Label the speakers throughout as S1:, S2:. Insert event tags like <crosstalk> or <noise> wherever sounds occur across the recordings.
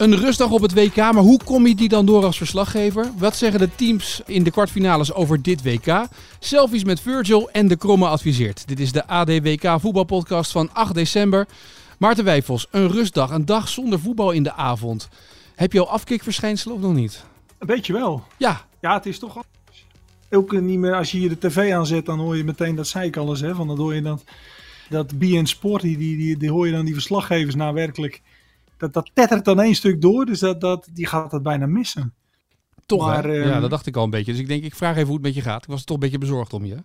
S1: Een rustdag op het WK, maar hoe kom je die dan door als verslaggever? Wat zeggen de teams in de kwartfinales over dit WK? Selfies met Virgil en de Kromme adviseert. Dit is de AD WK voetbalpodcast van 8 december. Maarten Wijfels, een rustdag, een dag zonder voetbal in de avond. Heb je al afkikverschijnselen of nog niet?
S2: Een beetje wel.
S1: Ja.
S2: Ja, het is toch anders. Ook niet meer, als je hier de tv aanzet, dan hoor je meteen, dat zei ik alles, hè, van dan hoor je dat, dat BN Sport, die, die, die, die hoor je dan die verslaggevers nou werkelijk dat, dat tettert dan één stuk door, dus dat, dat, die gaat dat bijna missen.
S1: Toch,
S2: Maar, ehm,
S1: Ja, dat dacht ik al een beetje. Dus ik denk, ik vraag even hoe het met je gaat. Ik was toch een beetje bezorgd om je.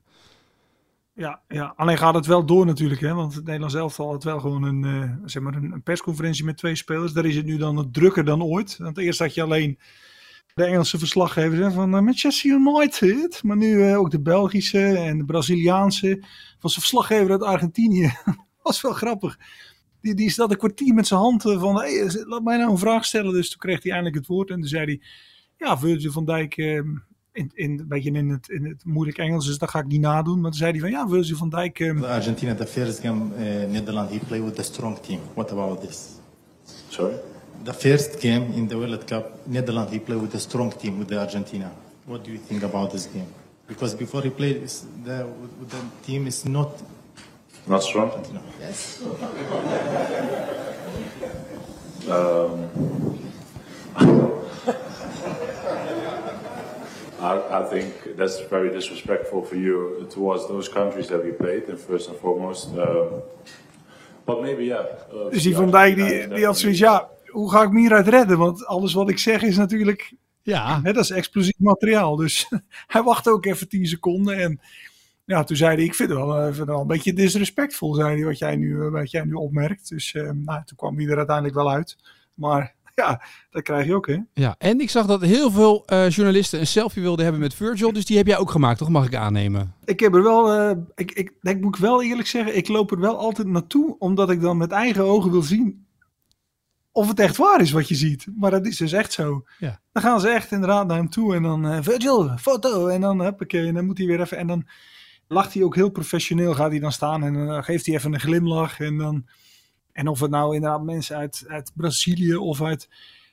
S2: Ja, ja, alleen gaat het wel door natuurlijk, hè? want het Nederlands elftal had wel gewoon een, eh, zeg maar een, een persconferentie met twee spelers. Daar is het nu dan drukker dan ooit. Want eerst had je alleen de Engelse verslaggevers hè, van eh, Manchester United, maar nu eh, ook de Belgische en de Braziliaanse. Was een verslaggever uit Argentinië. <laughs> was wel grappig. Die, die zat een kwartier met zijn hand eh, van, hey, laat mij nou een vraag stellen. Dus toen kreeg hij eindelijk het woord en toen zei hij, ja, Virgil van Dijk, eh, in, in, een beetje in het, in het moeilijk Engels, dus dat ga ik niet nadoen. Maar toen zei hij van, ja, Virgil van Dijk... eh,
S3: Argentina, the first game, uh, Netherlands, he played with a strong team. What about this?
S4: Sorry?
S3: The first game in the World Cup, Netherlands, he played with a strong team with the Argentina. What do you think about this game? Because before he played, the, with the team is not.
S4: Not strong?
S3: Yes. <laughs>
S4: I, I think that's very disrespectful for you towards those countries that we played, and first and foremost. Um, but maybe, yeah. uh,
S2: Dus die Van Dijk, die, die had zoiets, ja, hoe ga ik me hieruit redden? Want alles wat ik zeg is natuurlijk,
S1: Ja,
S2: hè, dat is explosief materiaal. Dus <laughs> hij wachtte ook even 10 seconden en ja, toen zei hij, ik vind het wel, eh, vind het wel een beetje disrespectvol, zei hij, wat jij nu, eh, wat jij nu opmerkt. Dus eh, nou, toen kwam hij er uiteindelijk wel uit. Maar <laughs> ja, dat krijg je ook, hè?
S1: ja. En ik zag dat heel veel eh, journalisten een selfie wilden hebben met Virgil. Dus die heb jij ook gemaakt, toch? Mag ik aannemen?
S2: Ik heb er wel, eh, ik, ik, ik moet ik wel eerlijk zeggen, ik loop er wel altijd naartoe, omdat ik dan met eigen ogen wil zien of het echt waar is wat je ziet. Maar dat is dus echt zo.
S1: Ja.
S2: Dan gaan ze echt inderdaad naar hem toe en dan eh, Virgil, foto. En dan, huppakee, en dan moet hij weer even, en dan lacht hij ook heel professioneel, gaat hij dan staan en dan geeft hij even een glimlach. En, dan, en of het nou inderdaad mensen uit, uit Brazilië of uit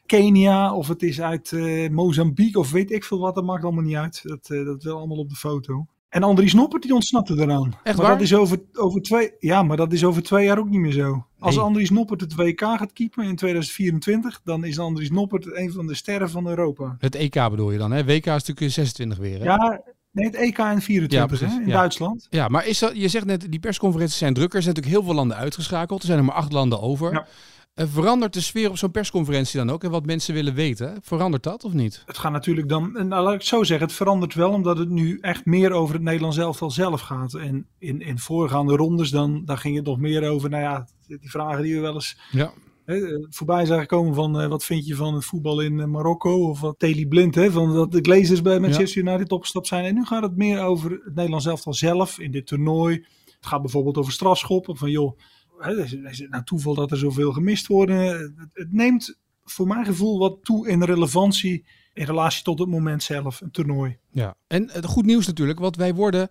S2: Kenia, of het is uit eh, Mozambique of weet ik veel wat, dat maakt allemaal niet uit. Dat, eh, dat wil allemaal op de foto. En Andries Noppert, die ontsnapte eraan.
S1: Echt
S2: maar
S1: waar?
S2: dat is over, over twee, ja, maar dat is over twee jaar ook niet meer zo. Als
S1: Nee.
S2: Andries Noppert het WK gaat keepen in 2024, dan is Andries Noppert een van de sterren van Europa.
S1: Het EK bedoel je dan, hè? WK is natuurlijk in 26 weer, hè?
S2: Ja, nee, het EK in 24
S1: Ja,
S2: hè, in
S1: ja.
S2: Duitsland.
S1: Ja, maar is dat, je zegt net, die persconferenties zijn drukker. Er zijn natuurlijk heel veel landen uitgeschakeld. Er zijn er maar acht landen over.
S2: Ja.
S1: Eh, verandert de sfeer op zo'n persconferentie dan ook? En wat mensen willen weten? Verandert dat of niet?
S2: Het gaat natuurlijk dan, en nou, laat ik het zo zeggen, het verandert wel omdat het nu echt meer over het Nederlands elftal zelf gaat. En in, in voorgaande rondes dan, daar ging het nog meer over, nou ja, die vragen die we wel eens
S1: Ja.
S2: Eh, voorbij zagen komen van eh, wat vind je van het voetbal in eh, Marokko of wat Teli Blind, hè, van dat de Glazers bij Manchester United opgestapt zijn. En nu gaat het meer over het Nederlands elftal zelf in dit toernooi. Het gaat bijvoorbeeld over strafschoppen, van joh, hè, is, is het nou toeval dat er zoveel gemist worden? Het, het neemt voor mijn gevoel wat toe in relevantie in relatie tot het moment zelf, een toernooi.
S1: ja. En het goed nieuws natuurlijk, want wij worden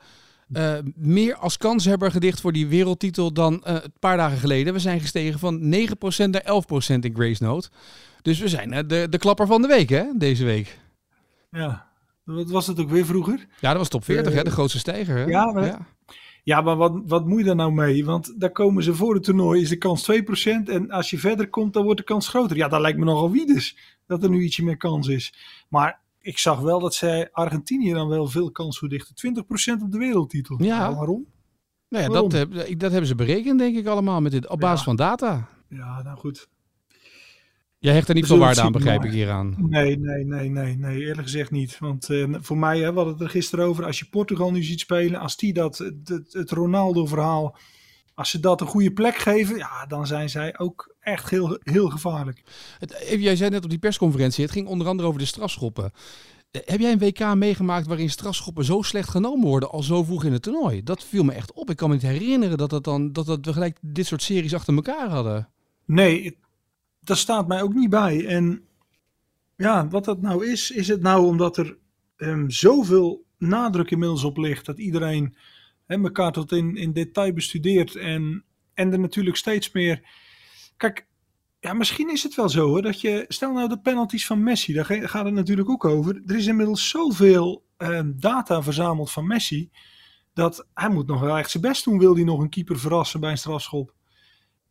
S1: eh, meer als kanshebber gedicht voor die wereldtitel dan eh, een paar dagen geleden. We zijn gestegen van 9% naar 11% in Grace Note. Dus we zijn eh, de, de klapper van de week, hè, deze week.
S2: Ja, wat was het ook weer vroeger?
S1: Ja, dat was top 40,
S2: Eh,
S1: hè? De grootste stijger, hè?
S2: ja, maar- Ja, maar wat, wat moet je daar nou mee? Want daar komen ze voor het toernooi, is de kans 2%. En als je verder komt, dan wordt de kans groter. Ja, dat lijkt me nogal wie dus, dat er nu ietsje meer kans is. Maar ik zag wel dat zij Argentinië dan wel veel kans toedichten. 20% op de wereldtitel.
S1: Ja.
S2: Nou, waarom?
S1: Nou ja,
S2: Waarom?
S1: dat, heb- dat hebben ze berekend, denk ik allemaal, met dit, op basis
S2: Ja.
S1: van data.
S2: Ja, nou goed.
S1: Jij hecht er niet veel waarde aan, begrijp ik hieraan.
S2: Nee, nee, nee, nee, nee, eerlijk gezegd niet. Want eh, voor mij, hè, we hadden het er gisteren over, als je Portugal nu ziet spelen, als die dat, het, het- het Ronaldo-verhaal, als ze dat een goede plek geven, ja, dan zijn zij ook echt heel, heel gevaarlijk.
S1: Even, jij zei net op die persconferentie, het ging onder andere over de strafschoppen. Eh, Heb jij een WK meegemaakt waarin strafschoppen zo slecht genomen worden al zo vroeg in het toernooi? Dat viel me echt op. Ik kan me niet herinneren dat, dat, dan, dat, dat we gelijk dit soort series achter elkaar hadden.
S2: Nee, dat staat mij ook niet bij. En ja, wat dat nou is, is het nou omdat er ehm, zoveel nadruk inmiddels op ligt dat iedereen hè, elkaar tot in, in detail bestudeert en, en er natuurlijk steeds meer. Kijk, ja, misschien is het wel zo hoor, dat je, stel nou de penalties van Messi, daar ga- gaat het natuurlijk ook over. Er is inmiddels zoveel ehm, data verzameld van Messi, dat hij moet nog wel echt zijn best doen, wil hij nog een keeper verrassen bij een strafschop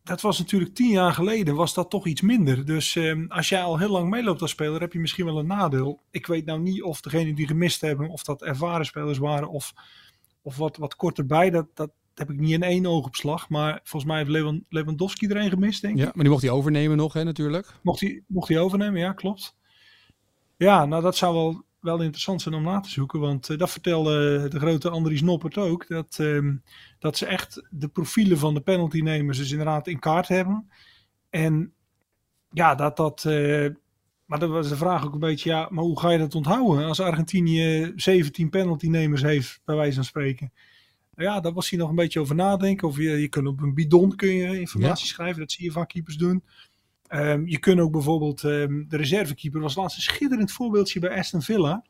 S2: dat was natuurlijk tien jaar geleden, was dat toch iets minder. Dus ehm, als jij al heel lang meeloopt als speler, heb je misschien wel een nadeel. Ik weet nou niet of degenen die gemist hebben, of dat ervaren spelers waren of, of wat, wat korter bij. Dat, dat heb ik niet in één oogopslag. Maar volgens mij heeft Lewan, Lewandowski er een gemist, denk ik.
S1: Ja, maar die mocht hij overnemen nog, hè, natuurlijk.
S2: Mocht hij, mocht hij overnemen, ja, klopt. Ja, nou dat zou wel, wel interessant zijn om na te zoeken. Want eh, dat vertelde de grote Andries Noppert ook. Dat, ehm, dat ze echt de profielen van de penaltynemers dus inderdaad in kaart hebben. En ja, dat dat... eh, maar dat was de vraag ook een beetje, ja, maar hoe ga je dat onthouden? Als Argentinië 17 penaltynemers heeft, bij wijze van spreken. Nou Ja, daar was hij nog een beetje over nadenken. Of je, je kunt op een bidon kun je informatie schrijven. Dat zie je vaak keepers doen. Ehm, je kunt ook bijvoorbeeld, ehm, de reservekeeper was laatst een schitterend voorbeeldje bij Aston Villa.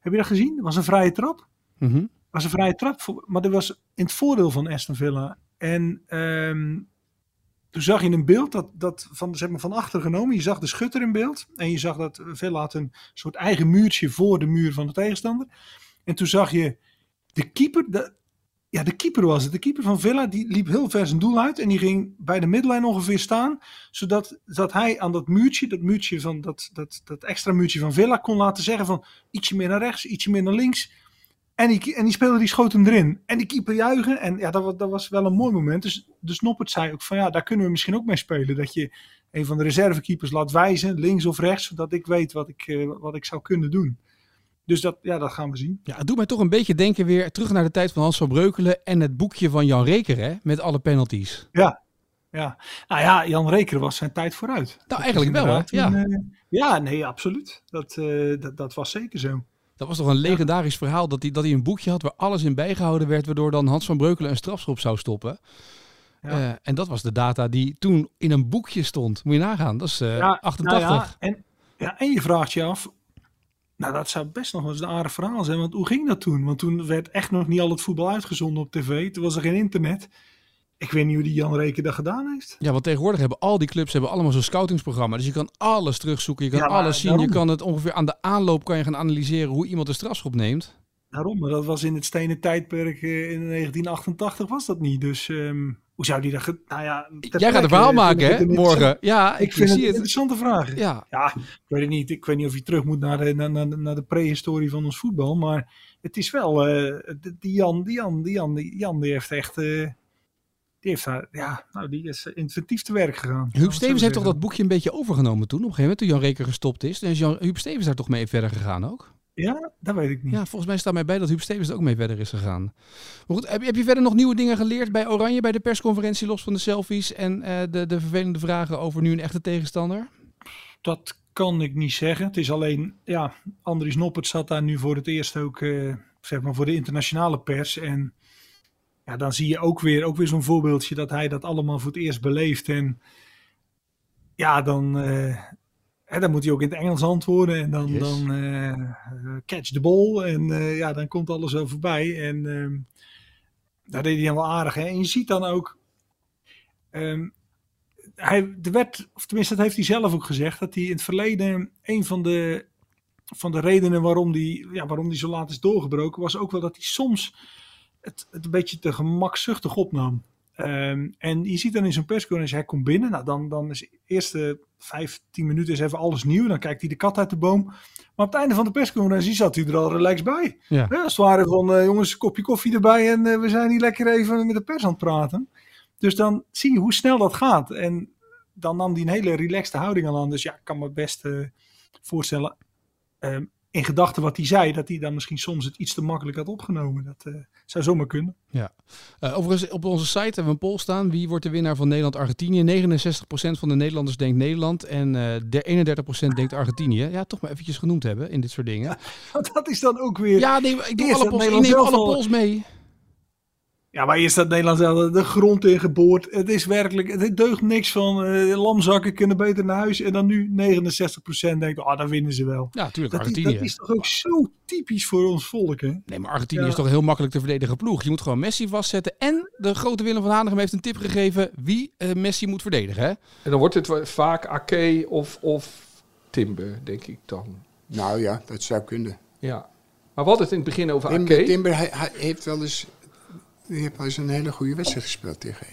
S2: Heb je dat gezien? Dat was een vrije trap.
S1: Mhm.
S2: was een vrije trap, voor- maar dat was in het voordeel van Aston Villa. En ehm, toen zag je een beeld dat, dat van, zeg maar, van achter genomen. Je zag de schutter in beeld. En je zag dat Villa had een soort eigen muurtje voor de muur van de tegenstander. En toen zag je de keeper. De, ja, de keeper was het. De keeper van Villa die liep heel ver zijn doel uit. En die ging bij de middenlijn ongeveer staan. Zodat dat hij aan dat muurtje, dat muurtje van dat, dat, dat extra muurtje van Villa kon laten zeggen van ietsje meer naar rechts, ietsje meer naar links. En die, en die speler die schoot hem erin. En die keeper juichen. En ja, dat, was- dat was wel een mooi moment. Dus, dus Noppert zei ook van ja, daar kunnen we misschien ook mee spelen. Dat je een van de reservekeepers laat wijzen, links of rechts. Zodat ik weet wat ik, eh, wat ik zou kunnen doen. Dus dat, ja, dat gaan we zien.
S1: Ja, het doet mij toch een beetje denken weer terug naar de tijd van Hans van Breukelen en het boekje van Jan Reker, hè, met alle penalties.
S2: Ja, ja. Nou ja, Jan Reker was zijn tijd vooruit. Dat is
S1: eigenlijk wel, hè? Ja.
S2: een, eh, ja, nee, absoluut. Dat, eh, dat, dat was zeker zo.
S1: Dat was toch een legendarisch verhaal dat hij, dat hij een boekje had waar alles in bijgehouden werd, waardoor dan Hans van Breukelen een strafschop zou stoppen.
S2: Ja.
S1: Eh, en dat was de data die toen in een boekje stond. Moet je nagaan, dat is eh,
S2: Ja,
S1: 88.
S2: nou ja, en, ja, en je vraagt je af, nou dat zou best nog eens een aardig verhaal zijn, want hoe ging dat toen? Want toen werd echt nog niet al het voetbal uitgezonden op tv, toen was er geen internet. Ik weet niet hoe die Jan Reken dat gedaan heeft.
S1: Ja, want tegenwoordig hebben al die clubs hebben allemaal zo'n scoutingsprogramma. Dus je kan alles terugzoeken, je kan
S2: Ja,
S1: alles zien. Je kan het ongeveer aan de aanloop kan je gaan analyseren hoe iemand een strafschop neemt.
S2: Daarom, maar dat was in het stenen tijdperk eh, in 1988 was dat niet. Dus ehm, hoe zou die dat... Nou ja,
S1: Jij gaat een verhaal maken, hè, morgen. Ja, ik,
S2: Ik vind het interessante vraag.
S1: Ja,
S2: Ja, ik weet het niet. Ik weet niet of je terug moet naar de, naar, naar, naar de prehistorie van ons voetbal. Maar het is wel. eh, die Jan, die Jan, die Jan, die Jan, die heeft echt. eh, die heeft daar. Ja, nou, die is inventief te werk gegaan.
S1: Huub Stevens heeft toch dat boekje een beetje overgenomen toen, op een gegeven moment, toen Jan Reker gestopt is. En is Jan, Huub Stevens daar toch mee verder gegaan ook?
S2: Ja, dat weet ik niet.
S1: Ja, volgens mij staat mij bij dat Huub Stevens er ook mee verder is gegaan. Maar goed, heb, je- heb je verder nog nieuwe dingen geleerd bij Oranje, bij de persconferentie, los van de selfies en eh, de, de vervelende vragen over nu een echte tegenstander?
S2: Dat kan ik niet zeggen. Het is alleen. Ja, Andries Noppert zat daar nu voor het eerst ook. eh, zeg maar voor de internationale pers. En. Ja, dan zie je ook weer, ook weer zo'n voorbeeldje dat hij dat allemaal voor het eerst beleeft. En ja, dan, eh, hè, dan moet hij ook in het Engels antwoorden. En dan,
S1: Yes.
S2: dan eh, eh, catch the ball. En ja, dan komt alles zo voorbij. En ehm daar deed hij dan wel aardig. Hè? En je ziet dan ook... ehm, hij, er werd, of tenminste dat heeft hij zelf ook gezegd, dat hij in het verleden een van de, van de redenen waarom hij, ja, waarom die zo laat is doorgebroken, was ook wel dat hij soms het, het een beetje te gemakzuchtig opnam. Ehm, en je ziet dan in zo'n persconferentie, hij komt binnen, nou dan, dan is de eerste vijf, tien minuten is even alles nieuw, dan kijkt hij de kat uit de boom. Maar op het einde van de persconferentie zat hij er al relaxed bij.
S1: Ja.
S2: Ja, als het ware van, eh, jongens, een kopje koffie erbij en eh, we zijn hier lekker even met de pers aan het praten. Dus dan zie je hoe snel dat gaat. En dan nam hij een hele relaxte houding al aan. Dus ja, ik kan me best uh, voorstellen, uh, in gedachten wat hij zei, dat hij dan misschien soms het iets te makkelijk had opgenomen. Dat uh, zou zomaar kunnen.
S1: Ja. overigens, op onze site hebben we een poll staan. Wie wordt de winnaar van Nederland-Argentinië? 69% van de Nederlanders denkt Nederland en de 31% denkt Argentinië. Ja, toch maar eventjes genoemd hebben in dit soort dingen.
S2: Ja, <laughs> dat is dan ook weer...
S1: Ja, nee, ik doe alle polls, ik neem alle polls mee.
S2: Ja, maar eerst dat Nederland zelf de grond in geboord. Het is werkelijk, het deugt niks van. Uh, lamzakken kunnen beter naar huis. En dan nu 69% denkt, ah, oh, dan winnen ze wel.
S1: Ja, natuurlijk.
S2: Dat,
S1: Argentinië.
S2: dat is toch ook zo typisch voor ons volk, hè?
S1: Nee, maar Argentinië is toch een heel makkelijk te verdedigen ploeg. Je moet gewoon Messi vastzetten. En de grote Willem van Hanegem heeft een tip gegeven wie uh, Messi moet verdedigen, hè?
S5: En dan wordt het vaak Ake of, of Timber, denk ik dan.
S6: Nou ja, dat zou kunnen.
S5: Ja. Maar wat het in het begin over
S6: Timber,
S5: Ake...
S6: Timber hij, hij heeft wel eens die heeft al eens een hele goede wedstrijd gespeeld tegen.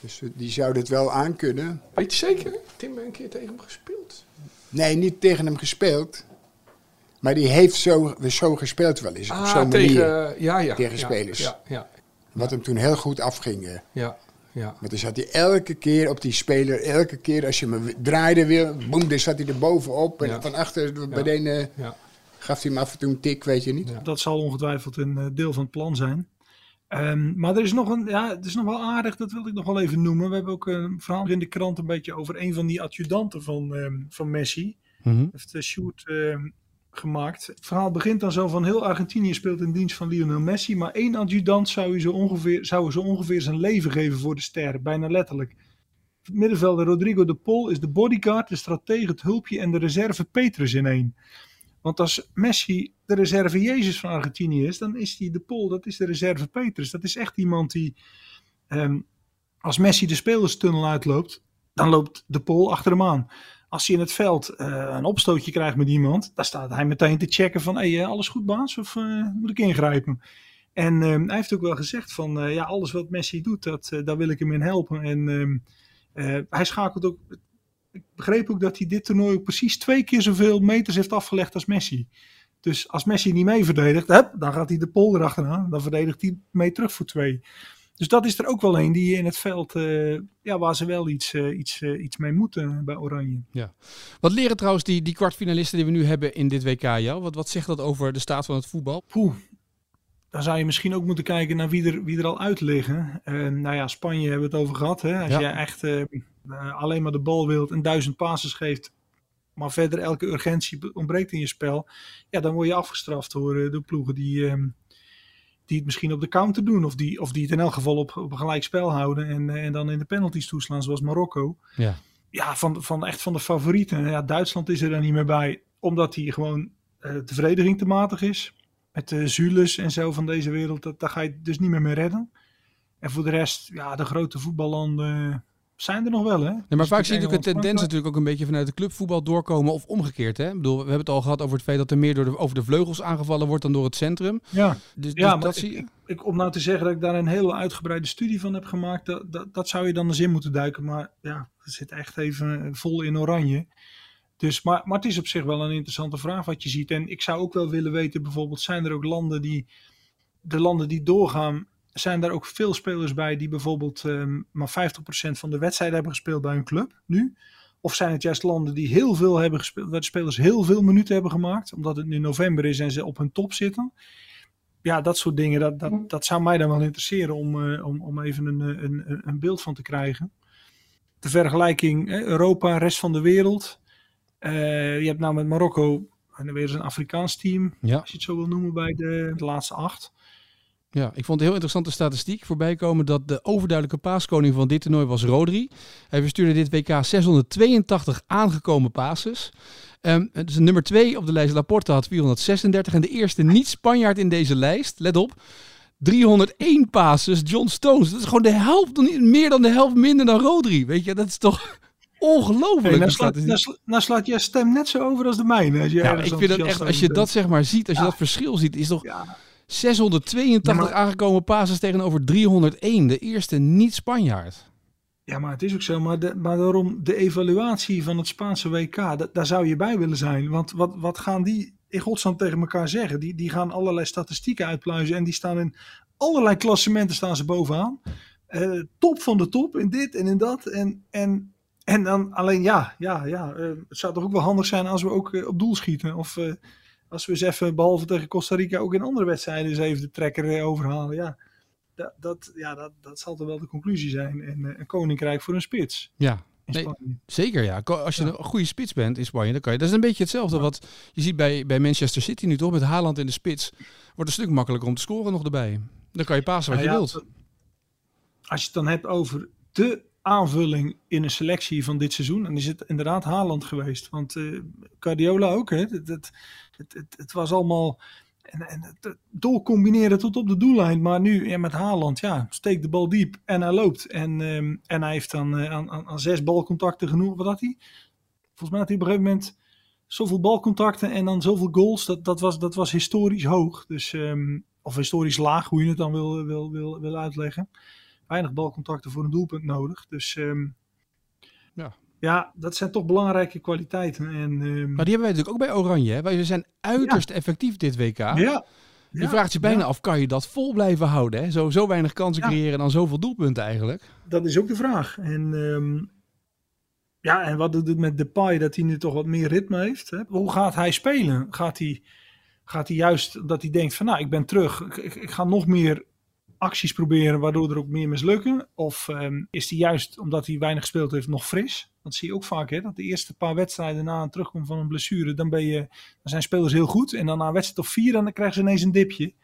S6: Dus die zou het wel aankunnen.
S5: Weet je zeker? Tim een keer tegen hem gespeeld?
S6: Nee, niet tegen hem gespeeld. Maar die heeft zo, zo gespeeld wel eens.
S5: Ah,
S6: op zo'n
S5: tegen,
S6: manier.
S5: Ja, ja,
S6: tegen
S5: ja,
S6: spelers.
S5: Ja, ja,
S6: Wat hem toen heel goed afging.
S5: Ja, ja.
S6: Want dan zat hij elke keer op die speler. Elke keer als je hem draaide weer. Boem, dan zat hij er bovenop. En
S5: Ja.
S6: van achter bij de ene
S5: ja.
S6: gaf hij hem af en toe een tik, weet je niet.
S2: Dat zal ongetwijfeld een eh, deel van het plan zijn. Ehm, maar er is nog een, ja, het is nog wel aardig, dat wil ik nog wel even noemen. We hebben ook een verhaal in de krant een beetje over een van die adjudanten van, ehm, van Messi.
S1: Mhm.
S2: Heeft de shoot ehm, gemaakt. Het verhaal begint dan zo van heel Argentinië speelt in dienst van Lionel Messi. Maar één adjudant zou, je zo ongeveer, zou zo ongeveer zijn leven geven voor de ster. Bijna letterlijk. Middenvelder Rodrigo de Pol is de bodyguard, de stratege, het hulpje en de reserve Petrus in één. Want als Messi de reserve Jezus van Argentinië is, dan is die de Pol, dat is de reserve Petrus. Dat is echt iemand die, ehm, als Messi de spelerstunnel uitloopt, dan loopt de Pol achter hem aan. Als hij in het veld eh, een opstootje krijgt met iemand, dan staat hij meteen te checken van, hey, eh, alles goed baas of eh, moet ik ingrijpen? En ehm, hij heeft ook wel gezegd van, ja, alles wat Messi doet, dat, daar wil ik hem in helpen. En ehm, eh, hij schakelt ook, ik begreep ook dat hij dit toernooi ook precies twee keer zoveel meters heeft afgelegd als Messi. Dus als Messi niet mee verdedigt, hup, dan gaat hij de pol erachteraan. Dan verdedigt hij mee terug voor twee. Dus dat is er ook wel een die in het veld, eh, ja, waar ze wel iets, eh, iets, eh, iets mee moeten bij Oranje.
S1: Wat leren trouwens die, die kwartfinalisten die we nu hebben in dit WK jou? Wat, wat zegt dat over de staat van het voetbal?
S2: Poeh, dan zou je misschien ook moeten kijken naar wie er, wie er al uit liggen. Eh, nou ja, Spanje hebben we het over gehad. Hè? Als
S1: Ja.
S2: jij echt eh, eh, alleen maar de bal wilt en duizend passes geeft, maar verder elke urgentie ontbreekt in je spel, ja, dan word je afgestraft door, eh, door ploegen die, ehm, die het misschien op de counter doen. Of die, of die het in elk geval op, op een gelijk spel houden en, eh, en dan in de penalties toeslaan, zoals Marokko.
S1: Ja.
S2: Ja, van, van echt van de favorieten. Ja, Duitsland is er dan niet meer bij, omdat hij gewoon eh, de verdediging te matig is. Met de Zules en zo van deze wereld, dat, daar ga je dus niet meer mee redden. En voor de rest, ja, de grote voetballanden zijn er nog wel, hè?
S1: Nee, maar
S2: Dus
S1: vaak zie je een
S2: Engeland,
S1: tendens natuurlijk ook een beetje vanuit de clubvoetbal doorkomen of omgekeerd. Hè? Ik bedoel, we hebben het al gehad over het feit dat er meer door de, over de vleugels aangevallen wordt dan door het centrum.
S2: Ja,
S1: Dus,
S2: ja
S1: dus dat
S2: ik,
S1: zie je.
S2: ik, ik- om nou te zeggen dat ik daar een hele uitgebreide studie van heb gemaakt, dat, dat, dat zou je dan eens in moeten duiken. Maar ja, het zit echt even vol in oranje. Dus, maar, maar het is op zich wel een interessante vraag wat je ziet. En ik zou ook wel willen weten, bijvoorbeeld, zijn er ook landen die, de landen die doorgaan, zijn daar ook veel spelers bij die bijvoorbeeld ehm, maar 50% van de wedstrijden hebben gespeeld bij hun club nu? Of zijn het juist landen die heel veel hebben gespeeld, waar de spelers heel veel minuten hebben gemaakt, omdat het nu november is en ze op hun top zitten? Ja, dat soort dingen, dat, dat, dat zou mij dan wel interesseren om, eh, om, om even een, eh, een, een- een beeld van te krijgen. De vergelijking hè, Europa, rest van de wereld. Eh, je hebt nou met Marokko en weer eens een Afrikaans team,
S1: Ja.
S2: als je het zo wil noemen, bij de, de laatste acht.
S1: Ja, ik vond een heel interessante statistiek voorbij komen dat de overduidelijke paaskoning van dit toernooi was Rodri. Hij verstuurde dit WK 682 aangekomen passes. Ehm dus nummer 2 op de lijst Laporte had 436 en de eerste niet-Spanjaard in deze lijst, let op, 301 passes, John Stones. Dat is gewoon de helft, meer dan de helft minder dan Rodri. Weet je, dat is toch <laughs> ongelooflijk.
S2: Hey, nou, slaat,
S1: statistiek.
S2: nou, sla- nou slaat je stem net zo over als de mijne. Als je
S1: Ja, ik vind dat echt, als je dat zeg maar ziet, als je
S2: Ja.
S1: dat verschil ziet, is toch
S2: Ja.
S1: 682
S2: Ja, maar-
S1: aangekomen passes tegenover 301. De eerste niet-Spanjaard.
S2: Ja, maar het is ook zo. Maar, de, maar daarom de evaluatie van het Spaanse WK, da- daar zou je bij willen zijn. Want wat, wat gaan die in godsnaam tegen elkaar zeggen? Die, die gaan allerlei statistieken uitpluizen en die staan in allerlei klassementen staan ze bovenaan. Eh, top van de top in dit en in dat. En, en en dan alleen ja, ja, ja. eh, het zou toch ook wel handig zijn als we ook eh, op doel schieten. Of als we eens even, behalve tegen Costa Rica, ook in andere wedstrijden eens even de trekker eh, overhalen. Ja, dat, dat, ja dat, dat zal toch wel de conclusie zijn. En eh, een koninkrijk voor een spits
S1: Ja, Nee, zeker ja. Als je een goede spits bent in Spanje, dan kan je. Dat is een beetje hetzelfde wat je ziet bij, bij Manchester City nu toch. Met Haaland in de spits. Wordt een stuk makkelijker om te scoren nog erbij. Dan kan je pasen wat
S2: Nou
S1: je
S2: ja,
S1: wilt.
S2: Als je het dan hebt over de aanvulling in een selectie van dit seizoen, dan is het inderdaad Haaland geweest. Want eh Guardiola ook, hè. Het, het, het, het, was allemaal en, en het, doorcombineren tot op de doellijn. Maar nu ja, met Haaland, ja, steekt de bal diep en hij loopt. En, ehm, en hij heeft dan eh, aan, aan, aan zes balcontacten genoeg. Wat had hij? Volgens mij had hij op een gegeven moment zoveel balcontacten en dan zoveel goals. Dat, dat, was, dat was historisch hoog. Dus, ehm, of historisch laag, hoe je het dan wil, wil, wil, wil uitleggen. Weinig balcontacten voor een doelpunt nodig. Dus ehm,
S1: Ja.
S2: ja, dat zijn toch belangrijke kwaliteiten. En, ehm,
S1: Maar die hebben wij natuurlijk ook bij Oranje. Hè? Wij zijn uiterst effectief dit WK.
S2: ja,
S1: Je
S2: ja,
S1: vraagt je bijna
S2: ja.
S1: af, kan je dat vol blijven houden? Hè? Zo, zo weinig kansen
S2: Ja.
S1: creëren en dan zoveel doelpunten eigenlijk.
S2: dat is ook de vraag. En, ehm, ja, en wat doet het met Depay dat hij nu toch wat meer ritme heeft? Hè? Hoe gaat hij spelen? Gaat hij, gaat hij juist dat hij denkt van nou, ik ben terug. Ik, ik, ik ga nog meer acties proberen waardoor er ook meer mislukken? Of ehm, is hij juist, omdat hij weinig gespeeld heeft, nog fris? Dat zie je ook vaak, hè? dat de eerste paar wedstrijden na een terugkom van een blessure, dan, ben je, dan zijn spelers heel goed. En dan na wedstrijd of vier, dan krijgen ze ineens een dipje.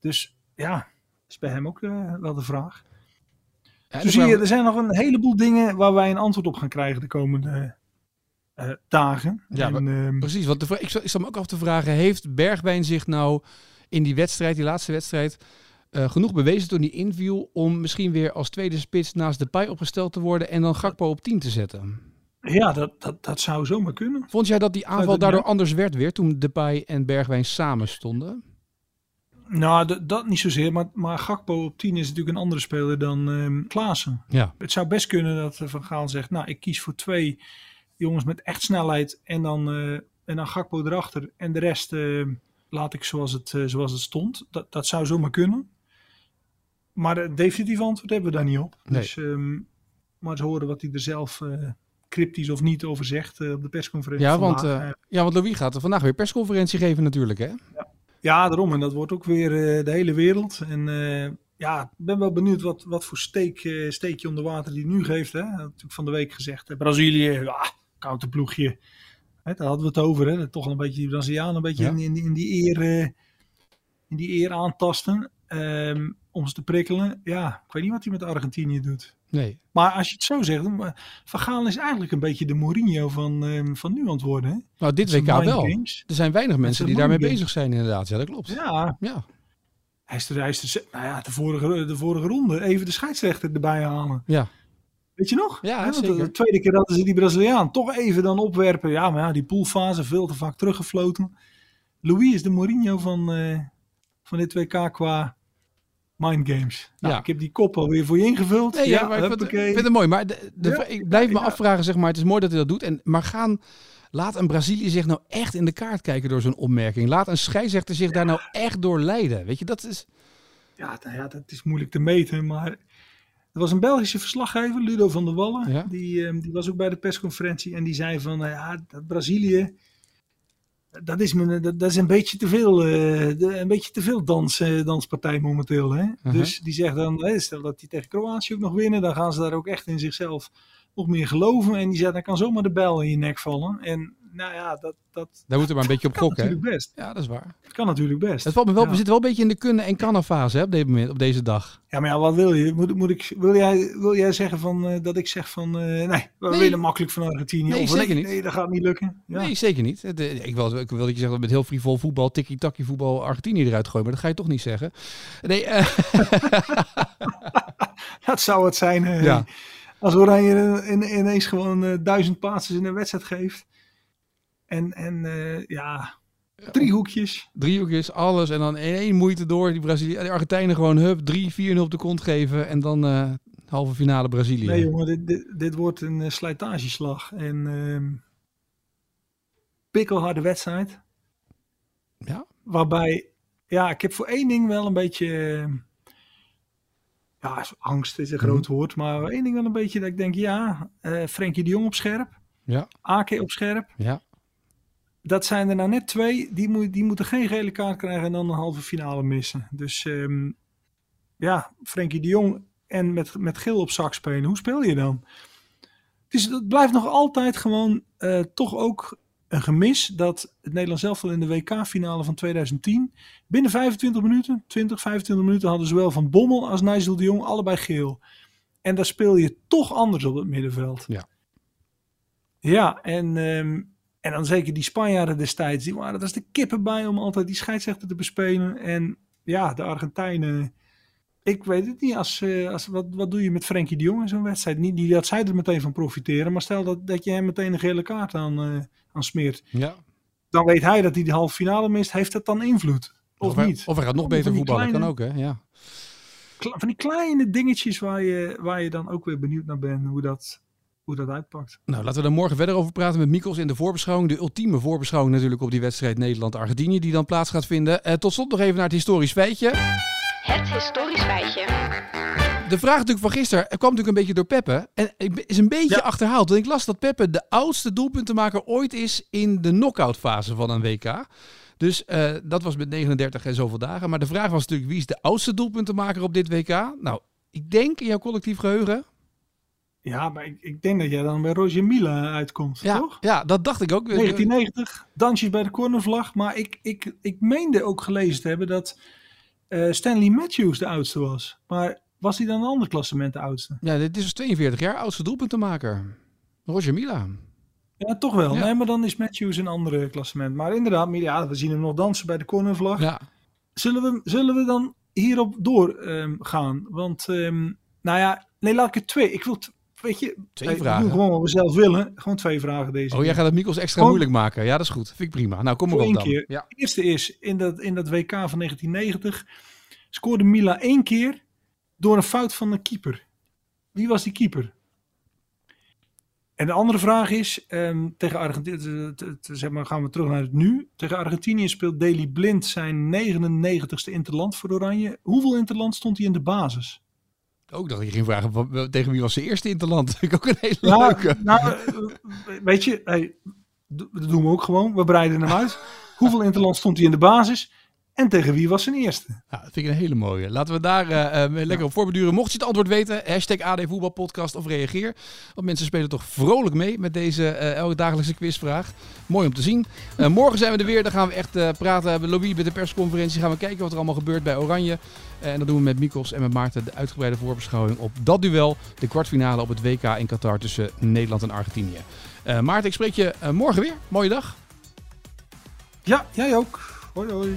S2: Dus ja, is bij hem ook eh, wel de vraag.
S1: Ja, de
S2: zie je, er zijn nog een heleboel dingen waar wij een antwoord op gaan krijgen de komende eh, dagen.
S1: Ja,
S2: en, ehm,
S1: Precies, want de ik, ik sta me ook af te vragen, heeft Bergwijn zich nou in die wedstrijd, die laatste wedstrijd, eh, genoeg bewezen toen hij inviel om misschien weer als tweede spits naast de Pai opgesteld te worden en dan Gakpo op 10 te zetten?
S2: ja, dat, dat, dat zou zomaar kunnen.
S1: Vond jij dat die aanval
S2: dat
S1: daardoor anders werd weer toen Depay en Bergwijn samen stonden?
S2: Nou, dat niet zozeer, maar, maar Gakpo op 10 is natuurlijk een andere speler dan ehm Klaassen.
S1: Ja.
S2: Het zou best kunnen dat eh, Van Gaal zegt, nou, ik kies voor twee jongens met echt snelheid en dan, eh, en dan Gakpo erachter. En de rest laat ik zoals het, zoals het stond. Dat, dat zou zomaar kunnen. Maar het definitief antwoord hebben we daar niet op.
S1: Nee.
S2: Dus ehm, maar eens horen wat hij er zelf eh, cryptisch of niet over zegt eh, op de persconferentie
S1: Ja, want,
S2: vandaag.
S1: eh, ja, want Louis gaat er vandaag weer persconferentie geven natuurlijk, hè?
S2: Ja, daarom. En dat wordt ook weer de hele wereld. En ja, ik ben wel benieuwd wat, wat voor steek, steekje onder water die nu geeft. Hè. Dat natuurlijk van de week gezegd. Brazilië, ja, koude ploegje. Hè, daar hadden we het over. Hè. Toch een beetje die Brazilianen een beetje
S1: Ja.
S2: in, in, in die eer, in die eer aantasten. ehm, om ze te prikkelen. Ja, ik weet niet wat hij met Argentinië doet.
S1: Nee.
S2: Maar als je het zo zegt, eh, Van Gaal is eigenlijk een beetje de Mourinho van, ehm, van nu aan het worden. Hè.
S1: Nou, dit WK wel.
S2: games.
S1: Er zijn weinig mensen die daarmee bezig zijn inderdaad. Ja, dat klopt.
S2: Ja,
S1: Ja,
S2: Hij is, de, hij is de, nou ja, de, vorige, de vorige ronde even de scheidsrechter erbij halen.
S1: ja.
S2: Weet je nog?
S1: Ja, zeker.
S2: De tweede keer hadden ze die Braziliaan toch even dan opwerpen. Ja, maar ja, die poolfase veel te vaak teruggefloten. Louis is de Mourinho van, eh, van dit WK qua mind games. Nou,
S1: Ja.
S2: Ik heb die kop alweer voor je ingevuld.
S1: Nee, ja, maar ik vind, het- ik vind het mooi. Maar de, de-
S2: Ja,
S1: ik blijf me afvragen, zeg maar. Het is mooi dat hij dat doet. En, maar gaan, laat een Brazilië zich nou echt in de kaart kijken door zo'n opmerking. Laat een scheidsrechter zich daar nou echt door leiden. Weet je, dat is...
S2: Ja, nou ja, dat is moeilijk te meten, maar er was een Belgische verslaggever, Ludo van der Wallen, die, ehm, die was ook bij de persconferentie en die zei van, nou ja, dat Brazilië, dat is, me, dat, dat is een beetje te veel, eh, de- een beetje te veel dans, eh, danspartij momenteel. Hè?
S1: Uh-huh.
S2: Dus die zegt dan, stel dat die tegen Kroatië ook nog winnen, dan gaan ze daar ook echt in zichzelf nog meer geloven. En die zegt, dan kan zomaar de bel in je nek vallen. En nou ja, dat, dat
S1: Daar moeten we maar een beetje op <laughs> gokken.
S2: Natuurlijk best.
S1: Ja, dat is waar.
S2: Het kan natuurlijk best.
S1: Het valt me wel,
S2: Ja.
S1: We zitten wel een beetje in de kunnen- en kannenfase hè, op, deze moment, op deze dag.
S2: Ja, maar ja, wat wil je? Moet, moet ik, wil, jij, wil jij zeggen van, eh, dat ik zeg van, eh, nee, we
S1: Nee.
S2: winnen makkelijk van Argentinië?
S1: Nee,
S2: of
S1: zeker niet.
S2: Nee, dat gaat niet lukken. Ja.
S1: Nee, zeker niet. Eh, Ik wil, ik wil dat je zegt dat met heel frivol voetbal, tikkie-takkie voetbal, Argentinië eruit gooien. Maar dat ga je toch niet zeggen. Nee, <laughs>
S2: Dat zou het zijn
S1: Ja.
S2: als Oranje in, ineens gewoon duizend passes in een wedstrijd geeft. En, en eh, ja, drie hoekjes.
S1: driehoekjes, alles. En dan in één moeite door. Die, Brazilië, die Argentijnen gewoon hup, 3-4-0 op de kont geven. En dan eh, halve finale Brazilië.
S2: Nee jongen, dit, dit, dit wordt een eh, slijtageslag. En ehm pikkelharde wedstrijd.
S1: Ja?
S2: Waarbij, ja, ik heb voor één ding wel een beetje... ja, angst is een groot woord, maar één ding wel een beetje dat ik denk, ja, eh Frenkie de Jong op scherp,
S1: Ja,
S2: Ake op scherp.
S1: ja.
S2: Dat zijn er nou net twee, die, moet, die moeten geen gele kaart krijgen en dan een halve finale missen. Dus ehm, ja, Frenkie de Jong en met, met geel op zak spelen, hoe speel je dan? Het blijft nog altijd gewoon eh, toch ook een gemis dat het Nederlands elftal in de WK-finale van 2010 binnen 25 minuten, 20, 25 minuten hadden zowel Van Bommel als Nigel de Jong allebei geel. En daar speel je toch anders op het middenveld.
S1: Ja.
S2: Ja, en, ehm, en dan zeker die Spanjaarden destijds, die waren er als de kippen bij om altijd die scheidsrechter te bespelen. En ja, de Argentijnen, ik weet het niet, als, eh, als, wat, wat doe je met Frenkie de Jong in zo'n wedstrijd? Niet, niet dat zij er meteen van profiteren, maar stel dat, dat je hem meteen een gele kaart aan, eh, aan smeert.
S1: ja.
S2: Dan weet hij dat hij de halve finale mist, heeft dat dan invloed? Of,
S1: hij,
S2: niet?
S1: Of hij gaat nog beter voetballen, kan
S2: kleine-
S1: ook hè. Ja.
S2: Van die kleine dingetjes waar je, waar je dan ook weer benieuwd naar bent hoe dat, hoe dat uitpakt.
S1: Nou, laten we er morgen verder over praten met Mikkels in de voorbeschouwing. De ultieme voorbeschouwing natuurlijk op die wedstrijd Nederland-Argentinië die dan plaats gaat vinden. Eh, tot slot nog even naar het historisch feitje.
S7: Het historisch feitje.
S1: De vraag natuurlijk van gisteren kwam natuurlijk een beetje door Peppe. En ik- is een beetje
S2: Ja.
S1: achterhaald. Want ik las dat Peppe de oudste doelpuntenmaker ooit is in de knock-out fase van een WK. Dus eh, dat was met 39 en zoveel dagen. Maar de vraag was natuurlijk wie is de oudste doelpuntenmaker op dit WK? Nou, ik denk in jouw collectief geheugen.
S2: Ja, maar ik, ik denk dat jij dan bij Roger Mila uitkomt,
S1: Ja,
S2: toch?
S1: ja, dat dacht ik ook.
S2: 1990, dansjes bij de cornervlag. Maar ik, ik, ik meende ook gelezen te hebben dat eh, Stanley Matthews de oudste was. Maar was hij dan een ander klassement de oudste?
S1: Ja, dit is dus 42 jaar, oudste doelpuntenmaker. Roger Mila.
S2: Ja, toch wel.
S1: Ja.
S2: Nee, maar dan is Matthews een andere klassement. Maar inderdaad, ja, we zien hem nog dansen bij de cornervlag.
S1: Ja,
S2: Zullen, we, zullen we dan hierop door ehm, gaan? Want, ehm, nou ja, nee, laat ik het twee. Ik wil, weet je,
S1: Twee
S2: we
S1: vragen.
S2: doen gewoon wat we zelf willen. Gewoon twee vragen deze
S1: Oh, jij gaat het Mikkels extra
S2: Gewoon-
S1: moeilijk maken. Ja, dat is goed. Vind ik prima. Nou, kom maar op dan.
S2: keer.
S1: Ja.
S2: De eerste is, in dat, in dat WK van 1990 scoorde Mila één keer door een fout van een keeper. Wie was die keeper? En de andere vraag is, ehm, tegen Argentinië, zeg maar, gaan we terug naar het nu. Tegen Argentinië speelt Daley Blind zijn 99ste interland voor Oranje. Hoeveel interland stond hij in de basis?
S1: Ook dat je ging vragen tegen wie was de eerste interland. <laughs> Ik ook een hele
S2: Ja,
S1: leuke.
S2: nou, eh, weet je, hey, dat doen we ook gewoon. We breiden hem uit. <laughs> Hoeveel interland stond hij in de basis? En tegen wie was zijn eerste?
S1: Ja, dat vind ik een hele mooie. Laten we daar eh, eh, lekker op voorbeduren. Mocht je het antwoord weten, hashtag AD Voetbalpodcast of reageer. Want mensen spelen toch vrolijk mee met deze eh, elke dagelijkse quizvraag. Mooi om te zien. Morgen zijn we er weer. Dan gaan we echt praten. Hebben Louis bij de persconferentie. Gaan we kijken wat er allemaal gebeurt bij Oranje. En dat doen we met Mikos en met Maarten de uitgebreide voorbeschouwing op dat duel. De kwartfinale op het WK in Qatar tussen Nederland en Argentinië. Maarten, ik spreek je morgen weer. Mooie dag.
S2: Ja, jij ook. Hoi hoi.